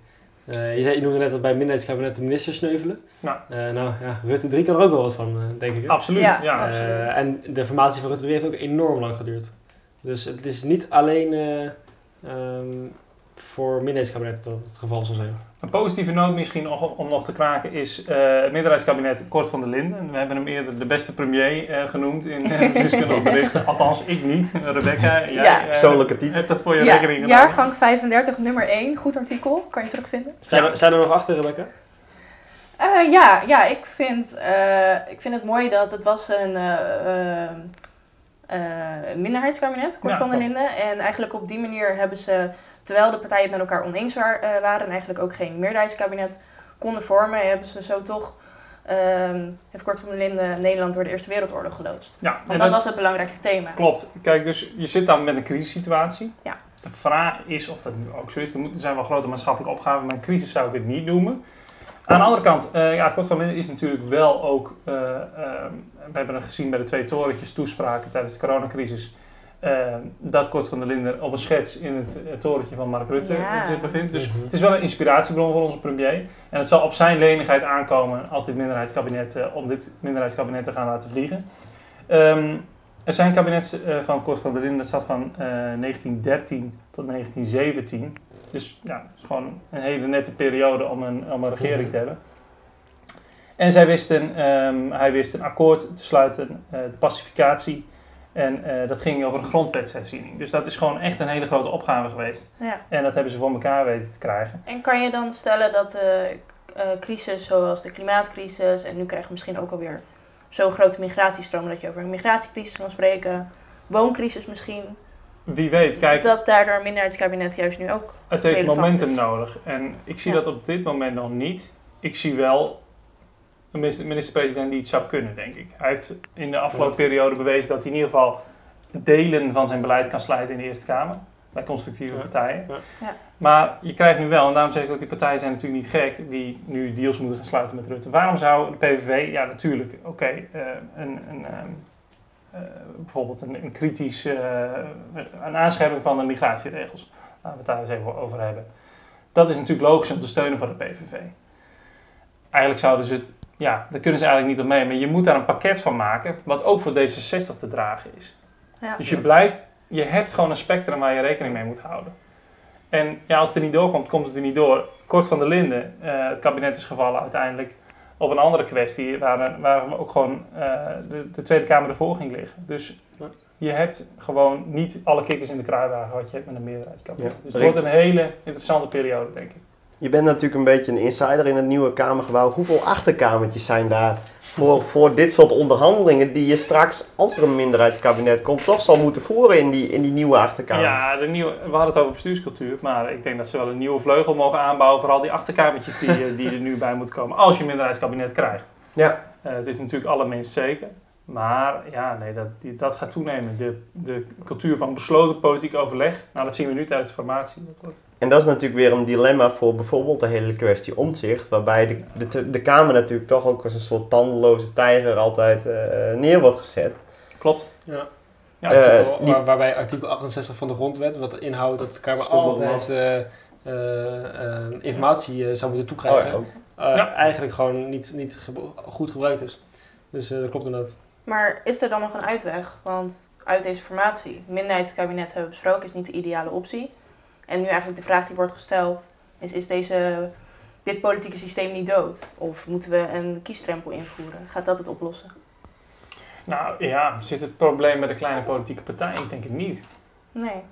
Eh, je, zei, je noemde net dat bij het minderheidskabinet de ministers sneuvelen. Ja. Eh, nou ja, Rutte 3 kan er ook wel wat van, eh, denk ik. hè? absoluut. Ja, Ja, Eh, absoluut. en de formatie van Rutte 3 heeft ook enorm lang geduurd. Dus het is niet alleen eh, ehm, voor minderheidskabinetten dat het geval zal zijn. Een positieve noot misschien om nog te kraken is eh, het minderheidskabinet Kort van der Linden. We hebben hem eerder de beste premier eh, genoemd in eh, bestuurskundige berichten. Althans, ik niet. Rebecca, jij Ja. eh, Persoonlijke titel. hebt dat voor je Ja, rekening gedaan. jaargang 35, nummer 1, goed artikel, kan je terugvinden. Zijn, er, zijn er nog achter, Rebecca? Eh, ja, ja ik, vind, eh, ik vind het mooi dat het was een eh, eh, eh, minderheidskabinet, Kort Ja, van der. Linden. En eigenlijk op die manier hebben ze, terwijl de partijen het met elkaar oneens eh, waren en eigenlijk ook geen meerderheidskabinet konden vormen, hebben ze zo toch, ehm heeft Kort van der Linden Nederland door de Eerste Wereldoorlog geloodst. Ja, Want dat was het belangrijkste thema. Klopt. Kijk, dus je zit dan met een crisissituatie. Ja. De vraag is of dat nu ook zo is. Er, zijn wel grote maatschappelijke opgaven, maar een crisis zou ik het niet noemen. Aan de andere kant, eh ja, Kort van der Linden is natuurlijk wel ook... eh, ehm, we hebben het gezien bij de twee torentjes toespraken tijdens de coronacrisis... eh, dat Kort van der Linden op een schets in het torentje van Mark Rutte Ja. zich bevindt. Dus Mhm. het is wel een inspiratiebron voor onze premier. En het zal op zijn lenigheid aankomen als dit minderheidskabinet, eh, om dit minderheidskabinet te gaan laten vliegen. Ehm, er zijn kabinets eh, van Kort van der Linden, dat zat van eh, 1913 tot 1917. Dus ja, het is gewoon een hele nette periode om een, om een regering Mhm. te hebben. En zij wisten, ehm, hij wist een akkoord te sluiten, eh, de pacificatie. En eh, dat ging over een grondwetsherziening. Dus dat is gewoon echt een hele grote opgave geweest. Ja. En dat hebben ze voor elkaar weten te krijgen. En kan je dan stellen dat de eh, crisis zoals de klimaatcrisis en nu krijgen we misschien ook alweer zo'n grote migratiestroom dat je over een migratiecrisis kan spreken, wooncrisis misschien, Wie weet, kijk, dat daardoor een minderheidskabinet juist nu ook. het heeft momentum is. nodig. En ik zie Ja. dat op dit moment nog niet. Ik zie wel een minister-president die het zou kunnen, denk ik. Hij heeft in de afgelopen periode bewezen dat hij in ieder geval delen van zijn beleid kan slijten in de Eerste Kamer. Bij constructieve Ja. partijen. Ja. Ja. Maar je krijgt nu wel, en daarom zeg ik ook, die partijen zijn natuurlijk niet gek, die nu deals moeten gaan sluiten met Rutte. Waarom zou de PVV, ja natuurlijk, oké, eh, een, een, ehm, eh, bijvoorbeeld een, een kritisch, eh, een aanscherping van de migratieregels, laten we het daar eens even over hebben. Dat is natuurlijk logisch om te steunen voor de PVV. Eigenlijk zouden ze, ja, daar kunnen ze eigenlijk niet op mee, maar je moet daar een pakket van maken, wat ook voor D66 te dragen is. Ja. Dus je blijft, je hebt gewoon een spectrum waar je rekening mee moet houden. En ja, als het er niet doorkomt, komt het er niet door. Kort van der Linden, eh, het kabinet is gevallen uiteindelijk op een andere kwestie, waar, waar ook gewoon eh, de, de Tweede Kamer ervoor ging liggen. Dus je hebt gewoon niet alle kikkers in de kruiwagen wat je hebt met een meerderheidskabinet. Ja. Dus het wordt een hele interessante periode, denk ik. Je bent natuurlijk een beetje een insider in het nieuwe Kamergebouw. Hoeveel achterkamertjes zijn daar voor, voor dit soort onderhandelingen die je straks, als er een minderheidskabinet komt, toch zal moeten voeren in die, in die nieuwe achterkamers? Ja, de nieuwe, we hadden het over bestuurscultuur, maar ik denk dat ze wel een nieuwe vleugel mogen aanbouwen voor al die achterkamertjes die, eh, die er nu bij moeten komen, als je een minderheidskabinet krijgt. Ja. Eh, het is natuurlijk allerminst zeker. Maar ja, nee, dat, die- dat gaat toenemen. De, de cultuur van besloten politiek overleg, nou dat zien we nu tijdens de formatie. Dat wordt En dat is natuurlijk weer een dilemma voor bijvoorbeeld de hele kwestie omzicht. Waarbij de, de, de Kamer natuurlijk toch ook als een soort tandeloze tijger altijd eh, neer wordt gezet. Klopt. Ja. Ja, Eh, Artikel- die- waar- waarbij artikel 68 van de grondwet, wat inhoudt dat de Kamer altijd eh, informatie zou moeten Oh toekrijgen, ja, eh, Ja. eigenlijk gewoon niet, niet ge- goed gebruikt is. Dus eh, dat klopt inderdaad. Maar is er dan nog een uitweg? Want uit deze formatie, minderheidskabinet hebben we besproken, is niet de ideale optie. En nu eigenlijk de vraag die wordt gesteld is, is deze, dit politieke systeem niet dood? Of moeten we een kiestrempel invoeren? Gaat dat het oplossen? Nou ja, zit het probleem bij de kleine politieke partijen? Ik denk het niet. Nee.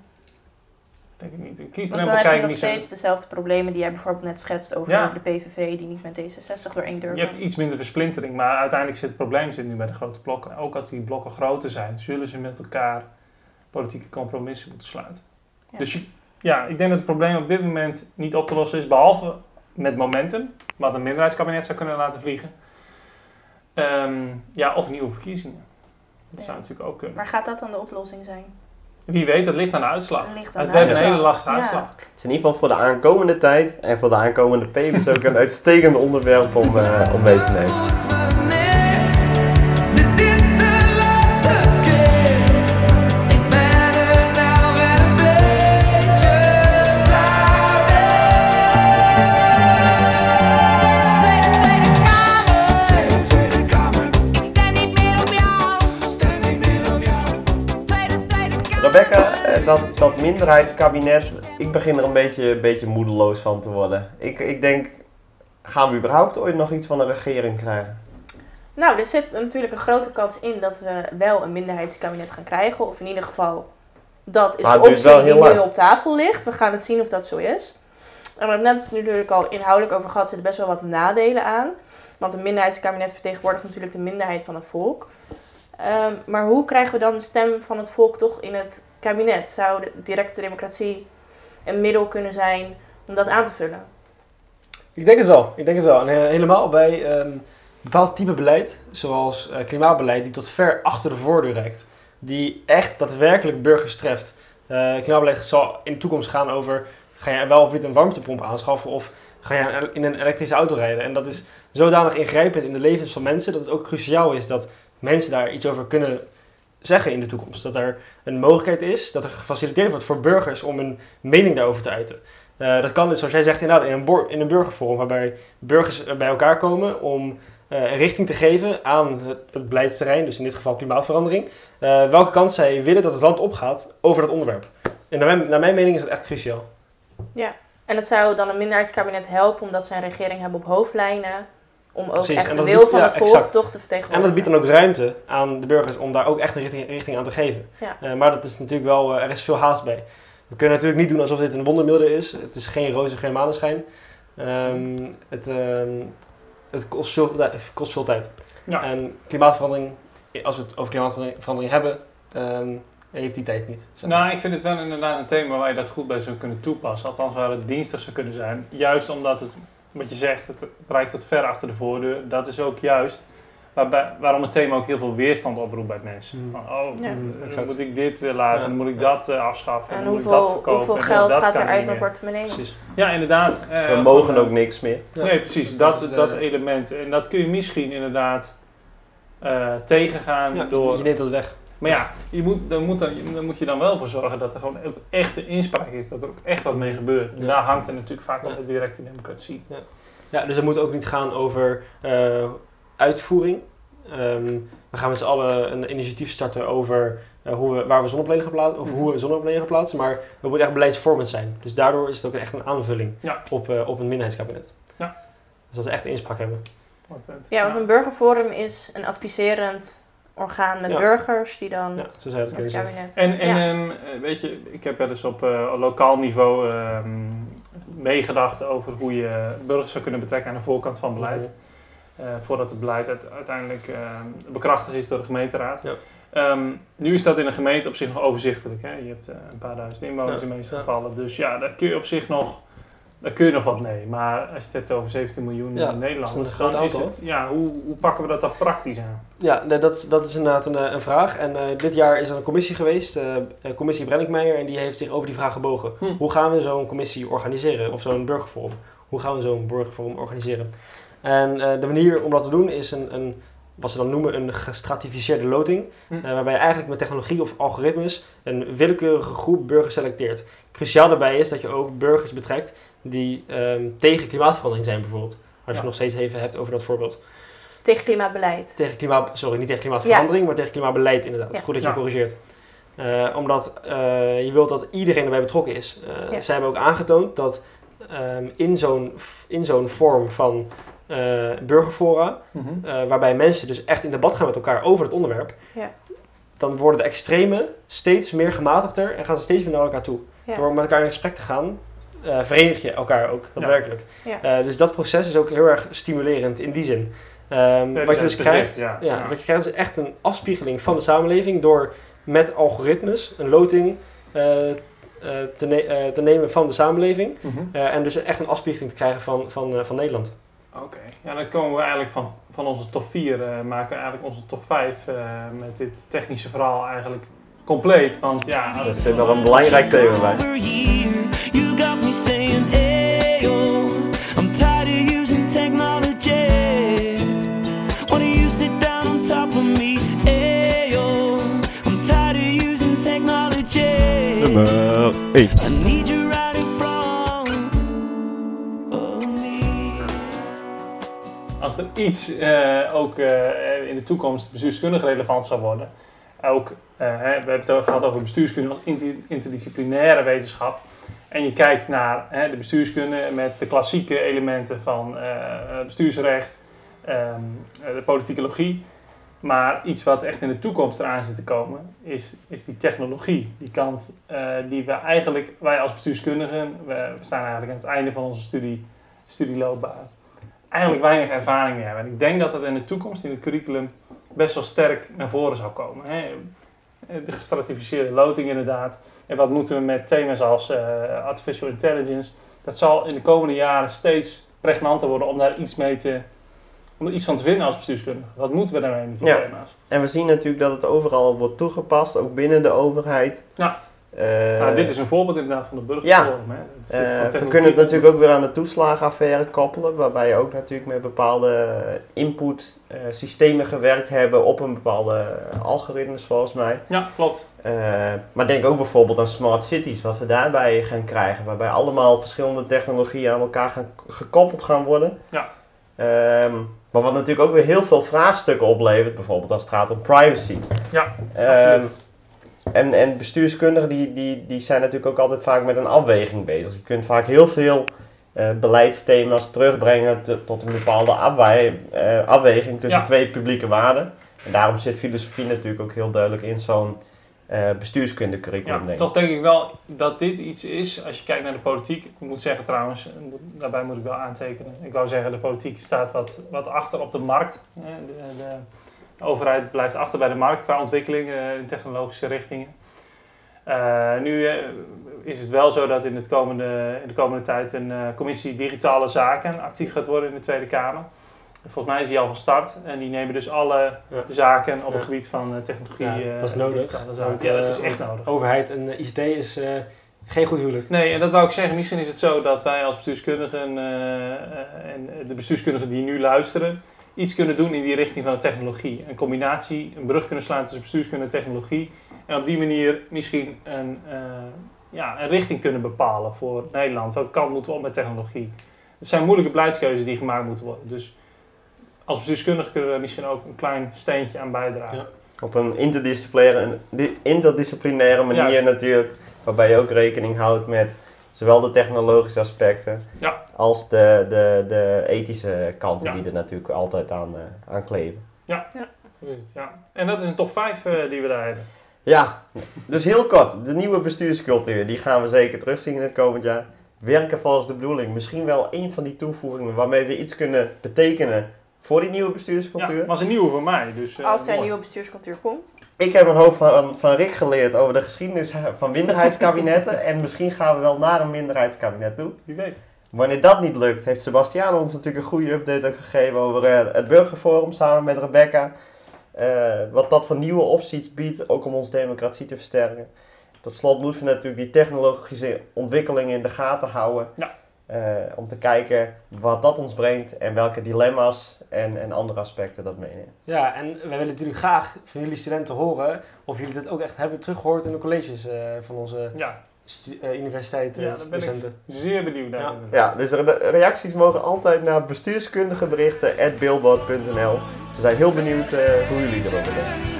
Ik denk het niet. Een Want kiesdrempel dan heb je ik nog zo... steeds dezelfde problemen die jij bijvoorbeeld net schetst over Ja. de PVV die niet met D66 doorheen durven. Je hebt iets minder versplintering, maar uiteindelijk zit het probleem zit nu bij de grote blokken. Ook als die blokken groter zijn, zullen ze met elkaar politieke compromissen moeten sluiten. Ja. Dus je- ja, ik denk dat het probleem op dit moment niet op te lossen is, behalve met momentum, wat een minderheidskabinet zou kunnen laten vliegen. Ehm, ja, of nieuwe verkiezingen. Dat zou natuurlijk ook kunnen. Maar gaat dat dan de oplossing zijn? Wie weet, dat ligt aan de uitslag. Dat ligt aan Het werd een hele lastige Ja. uitslag. Het is in ieder geval voor de aankomende tijd en voor de aankomende P's ook een uitstekend onderwerp om, eh, om mee te nemen. Rebecca, eh, dat, dat minderheidskabinet, ik begin er een beetje, beetje moedeloos van te worden. Ik, ik denk, gaan we überhaupt ooit nog iets van een regering krijgen? Nou, er zit natuurlijk een grote kans in dat we wel een minderheidskabinet gaan krijgen. Of in ieder geval, dat is Maar de optie die nu op tafel ligt. We gaan het zien of dat zo is. En we hebben het net natuurlijk al inhoudelijk over gehad, er zitten best wel wat nadelen aan. Want een minderheidskabinet vertegenwoordigt natuurlijk de minderheid van het volk. Ehm, maar hoe krijgen we dan de stem van het volk toch in het kabinet? Zou directe democratie een middel kunnen zijn om dat aan te vullen? Ik denk het wel. Ik denk het wel. En eh, helemaal bij ehm bepaald type beleid, zoals eh, klimaatbeleid, die tot ver achter de voordeur reikt. Die echt daadwerkelijk burgers treft. Eh, klimaatbeleid zal in de toekomst gaan over, ga je wel of niet een warmtepomp aanschaffen of ga je in een elektrische auto rijden. En dat is zodanig ingrijpend in de levens van mensen, dat het ook cruciaal is dat mensen daar iets over kunnen zeggen in de toekomst. Dat er een mogelijkheid is, dat er gefaciliteerd wordt voor burgers om een mening daarover te uiten. Eh, dat kan dus, zoals jij zegt, inderdaad in een, in een burgerforum, waarbij burgers bij elkaar komen om eh, een richting te geven aan het, het beleidsterrein, dus in dit geval klimaatverandering. Eh, welke kant zij willen dat het land opgaat over dat onderwerp. En naar mijn, naar mijn mening is dat echt cruciaal. Ja, en het zou dan een minderheidskabinet helpen omdat zij een regering hebben op hoofdlijnen. Om ook Precies, echt en de wil biedt- van ja, het volk exact. toch te En vertegenwoordigen. dat biedt dan ook ruimte aan de burgers om daar ook echt een richting, richting aan te geven. Ja. Eh, maar dat is natuurlijk wel, eh, er is veel haast bij. We kunnen natuurlijk niet doen alsof dit een wondermiddel is. Het is geen roze, geen maneschijn. Ehm, het, ehm, het kost veel, het kost veel tijd. Ja. En klimaatverandering, als we het over klimaatverandering hebben, ehm, heeft die tijd niet. zeg maar. Nou, ik vind het wel inderdaad een thema waar je dat goed bij zou kunnen toepassen. Althans, waar het dienstig zou kunnen zijn. Juist omdat het, wat je zegt, het reikt tot ver achter de voordeur. Dat is ook juist waarbij, waarom het thema ook heel veel weerstand oproept bij mensen. Mm. Van, oh, Ja. Mm, dan exact. moet ik dit eh, laten, Ja. dan moet ik Ja. dat eh, afschaffen, En dan moet ik dat hoeveel, verkopen. hoeveel geld dat gaat er uit mijn portemonnee? Precies. Ja, inderdaad. eh, We mogen van, ook niks meer. Ja. Nee, precies. Dat Dat, is, dat, eh, element. En dat kun je misschien inderdaad eh, tegengaan Ja, door... Je neemt dat weg. Maar ja, je moet, dan, moet dan, dan moet je dan wel voor zorgen dat er gewoon ook echte inspraak is. Dat er ook echt wat mee gebeurt. En Ja. daar hangt er natuurlijk vaak Ja. wel de directe democratie. Ja, dus het moet ook niet gaan over eh, uitvoering. Ehm, we gaan met z'n allen een initiatief starten over eh, hoe we, waar we zonnepanelen gaan plaatsen, of hoe we zonnepanelen gaan plaatsen, maar het moet echt beleidsvormend zijn. Dus daardoor is het ook echt een aanvulling Ja. op, eh, op een minderheidskabinet. Ja. Dus dat ze echt inspraak hebben. Ja, want een burgerforum is een adviserend orgaan met Ja. burgers die dan Ja, zo zou je dat met kunnen het zeggen. kabinet... En, en ja. ehm, eh, weet je, ik heb wel eens op eh, lokaal niveau ehm, meegedacht over hoe je burgers zou kunnen betrekken aan de voorkant van beleid. Eh, voordat het beleid uit- uiteindelijk ehm, bekrachtigd is door de gemeenteraad. Ja. Ehm, nu is dat in een gemeente op zich nog overzichtelijk. Hè? Je hebt eh, een paar duizend inwoners Ja, in de meeste ja. gevallen. Dus ja, daar kun je op zich nog daar kun je nog wat mee. Maar als je het hebt over 17 miljoen Ja, Nederlanders, dan is het, ja, hoe, hoe pakken we dat dan praktisch aan? Ja, nee, dat, is- dat is inderdaad een, eh, een vraag. En eh, dit jaar is er een commissie geweest, eh, commissie Brenninkmeijer, en die heeft zich over die vraag gebogen. Hm. Hoe gaan we zo'n commissie organiseren? Of zo'n burgerforum? Hoe gaan we zo'n burgerforum organiseren? En de manier om dat te doen is een, een wat ze dan noemen een gestratificeerde loting. Hm. waarbij je eigenlijk met technologie of algoritmes een willekeurige groep burgers selecteert. Cruciaal daarbij is dat je ook burgers betrekt die ehm, tegen klimaatverandering zijn bijvoorbeeld. Als je het nog steeds even hebt over dat voorbeeld. Tegen klimaatbeleid. Tegen klimaat, sorry, niet tegen klimaatverandering, maar tegen klimaatbeleid inderdaad. Ja. Goed dat je Ja. corrigeert. Eh, omdat eh, je wilt dat iedereen erbij betrokken is. Eh, Ja. Zij hebben ook aangetoond dat ehm, in zo'n in zo'n vorm van eh, burgerfora, eh, waarbij mensen dus echt in debat gaan met elkaar over het onderwerp, Ja. dan worden de extremen steeds meer gematigder en gaan ze steeds meer naar elkaar toe. Ja. Door met elkaar in gesprek te gaan, eh, verenig je elkaar ook, daadwerkelijk. Ja. Eh, dus dat proces is ook heel erg stimulerend in die zin. Ehm, wat je dus is krijgt, ja. ja, Ja. wat je krijgt is echt een afspiegeling van de samenleving door met algoritmes een loting eh, eh, te, ne- te nemen van de samenleving. Mhm. Eh, en dus echt een afspiegeling te krijgen van, van, eh, van Nederland. Oké, ja, dan komen we eigenlijk van, van onze top 4, eh, maken we eigenlijk onze top 5 eh, met dit technische verhaal eigenlijk compleet. Want ja, als Er zit nog een belangrijk thema bij. Me saying, Ayo, I'm tired of using technology. Why don't you sit down on top of me? Ayo, I'm tired of using technology. Nummer 1. I need you right in front of me. als er iets eh, ook eh, in de toekomst bestuurskundig relevant zou worden, ook, eh, hè, we hebben het gehad over bestuurskunde als inter- interdisciplinaire wetenschap. En je kijkt naar hè, de bestuurskunde met de klassieke elementen van eh, eh, bestuursrecht, eh, de politicologie. Maar iets wat echt in de toekomst eraan zit te komen, is, is die technologie. Die kant die we eigenlijk, wij als bestuurskundigen, we, we staan eigenlijk aan het einde van onze studie, studieloopbaan, eigenlijk weinig ervaring mee hebben. En ik denk dat dat in de toekomst in het curriculum best wel sterk naar voren zou komen. Hè? De gestratificeerde loting inderdaad. En wat moeten we met thema's als eh, artificial intelligence. Dat zal in de komende jaren steeds pregnanter worden om daar iets mee te... Om er iets van te vinden als bestuurskundige. Wat moeten we daarmee met die Ja. thema's? En we zien natuurlijk dat het overal wordt toegepast, ook binnen de overheid. Ja. Eh, nou, dit is een voorbeeld inderdaad van de burgerforum. hè. Het zit Eh, we kunnen het natuurlijk ook weer aan de toeslagenaffaire koppelen, waarbij je ook natuurlijk met bepaalde input eh, systemen gewerkt hebben op een bepaalde algoritmes volgens mij. Ja, klopt. Maar denk ook bijvoorbeeld aan smart cities, wat we daarbij gaan krijgen, waarbij allemaal verschillende technologieën aan elkaar gaan, gekoppeld gaan worden. Ja. Ehm, maar wat natuurlijk ook weer heel veel vraagstukken oplevert, bijvoorbeeld als het gaat om privacy. Ja, absoluut. En, en bestuurskundigen die, die, die zijn natuurlijk ook altijd vaak met een afweging bezig. Je kunt vaak heel veel eh, beleidsthema's terugbrengen te- tot een bepaalde afwij- eh, afweging tussen Ja. twee publieke waarden. En daarom zit filosofie natuurlijk ook heel duidelijk in zo'n eh bestuurskunde curriculum. Ja, denk toch denk ik wel dat dit iets is, als je kijkt naar de politiek. Ik moet zeggen trouwens, en daarbij moet ik wel aantekenen. Ik wou zeggen, de politiek staat wat, wat achter op de markt. hè. De, de overheid blijft achter bij de markt qua ontwikkeling eh, in technologische richtingen. Eh, nu eh, is het wel zo dat in, het komende, in de komende tijd een commissie digitale zaken actief gaat worden in de Tweede Kamer. Volgens mij is die al van start en die nemen dus alle Ja. zaken op het gebied van technologie. Ja, dat is nodig. Want, ja, dat is echt nodig. Overheid en ICT is geen goed huwelijk. Nee, en dat wou ik zeggen. Misschien is het zo dat wij als bestuurskundigen en de bestuurskundigen die nu luisteren, iets kunnen doen in die richting van de technologie. Een combinatie, een brug kunnen slaan tussen bestuurskunde en technologie. En op die manier misschien een, eh, ja, een richting kunnen bepalen voor Nederland. Welke kant moeten we op met technologie? Het zijn moeilijke beleidskeuzes die gemaakt moeten worden. Dus als bestuurskundige kunnen we misschien ook een klein steentje aan bijdragen. Ja. Op een interdisciplinaire, di- interdisciplinaire manier Juist. natuurlijk, waarbij je ook rekening houdt met zowel de technologische aspecten Ja. als de, de, de ethische kanten Ja. die er natuurlijk altijd aan, eh, aan kleven. Het, ja. En dat is een top 5 eh, die we daar hebben. Ja, dus heel kort, de nieuwe bestuurscultuur, die gaan we zeker terugzien in het komend jaar. Werken volgens de bedoeling, misschien wel een van die toevoegingen waarmee we iets kunnen betekenen voor die nieuwe Ja, bestuurscultuur. maar is een nieuwe voor mij. Dus, eh, Als er een nieuwe bestuurscultuur komt. Ik heb een hoop van, van Rick geleerd over de geschiedenis van minderheidskabinetten en misschien gaan we wel naar een minderheidskabinet toe. Wie weet. Wanneer dat niet lukt, heeft Sebastiaan ons natuurlijk een goede update gegeven over eh, het Burgerforum samen met Rebecca. Eh, wat dat voor nieuwe opties biedt, ook om onze democratie te versterken. Tot slot moeten we natuurlijk die technologische ontwikkelingen in de gaten houden. Ja. Eh, om te kijken wat dat ons brengt en welke dilemma's en, en andere aspecten dat meenemen. Ja, en wij willen natuurlijk graag van jullie studenten horen of jullie het ook echt hebben teruggehoord in de colleges eh, van onze Ja, eh, universiteit ja daar ben ik studenten. zeer benieuwd naar. Ja. Ja, dus de reacties mogen altijd naar bestuurskundige berichten We zijn heel benieuwd eh, hoe jullie erover denken.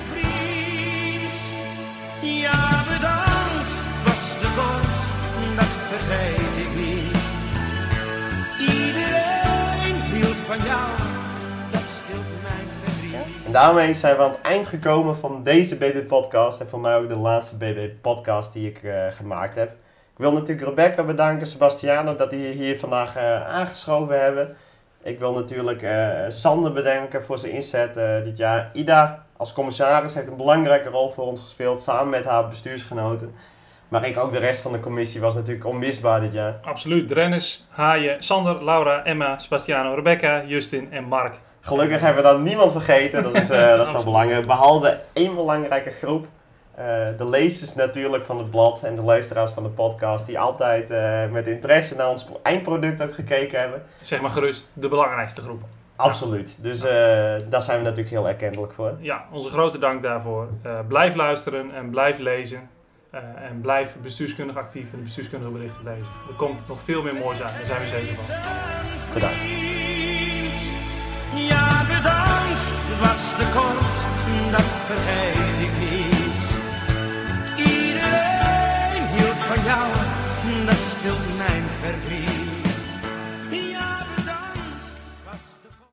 Van dat mijn. En daarmee zijn we aan het eind gekomen van deze BB-podcast. En voor mij ook de laatste BB-podcast die ik eh, gemaakt heb. Ik wil natuurlijk Rebecca bedanken, Sebastiano, dat die hier vandaag eh, aangeschoven hebben. Ik wil natuurlijk eh, Sander bedanken voor zijn inzet dit jaar. Ida als commissaris heeft een belangrijke rol voor ons gespeeld, samen met haar bestuursgenoten. Maar ik ook de rest van de commissie was natuurlijk onmisbaar dit jaar. Absoluut. Drennis, Haaien, Sander, Laura, Emma, Sebastiano, Rebecca, Justin en Mark. Gelukkig hebben we dan niemand vergeten, dat is, eh, dat is nog belangrijk. Behalve één belangrijke groep. Eh, de lezers natuurlijk van het blad en de luisteraars van de podcast, die altijd eh, met interesse naar ons eindproduct ook gekeken hebben. Zeg maar gerust de belangrijkste groep. Absoluut. Dus daar zijn we natuurlijk heel erkentelijk voor. Ja, onze grote dank daarvoor. Blijf luisteren en blijf lezen. Eh, en blijf bestuurskundig actief en bestuurskundige berichten lezen. Er komt nog veel meer moois aan, daar zijn we zeker van. Bedankt. Ja, bedankt, was de kort, dat vergeet ik niet. Iedereen hield van jou, dat stilt mijn verdriet.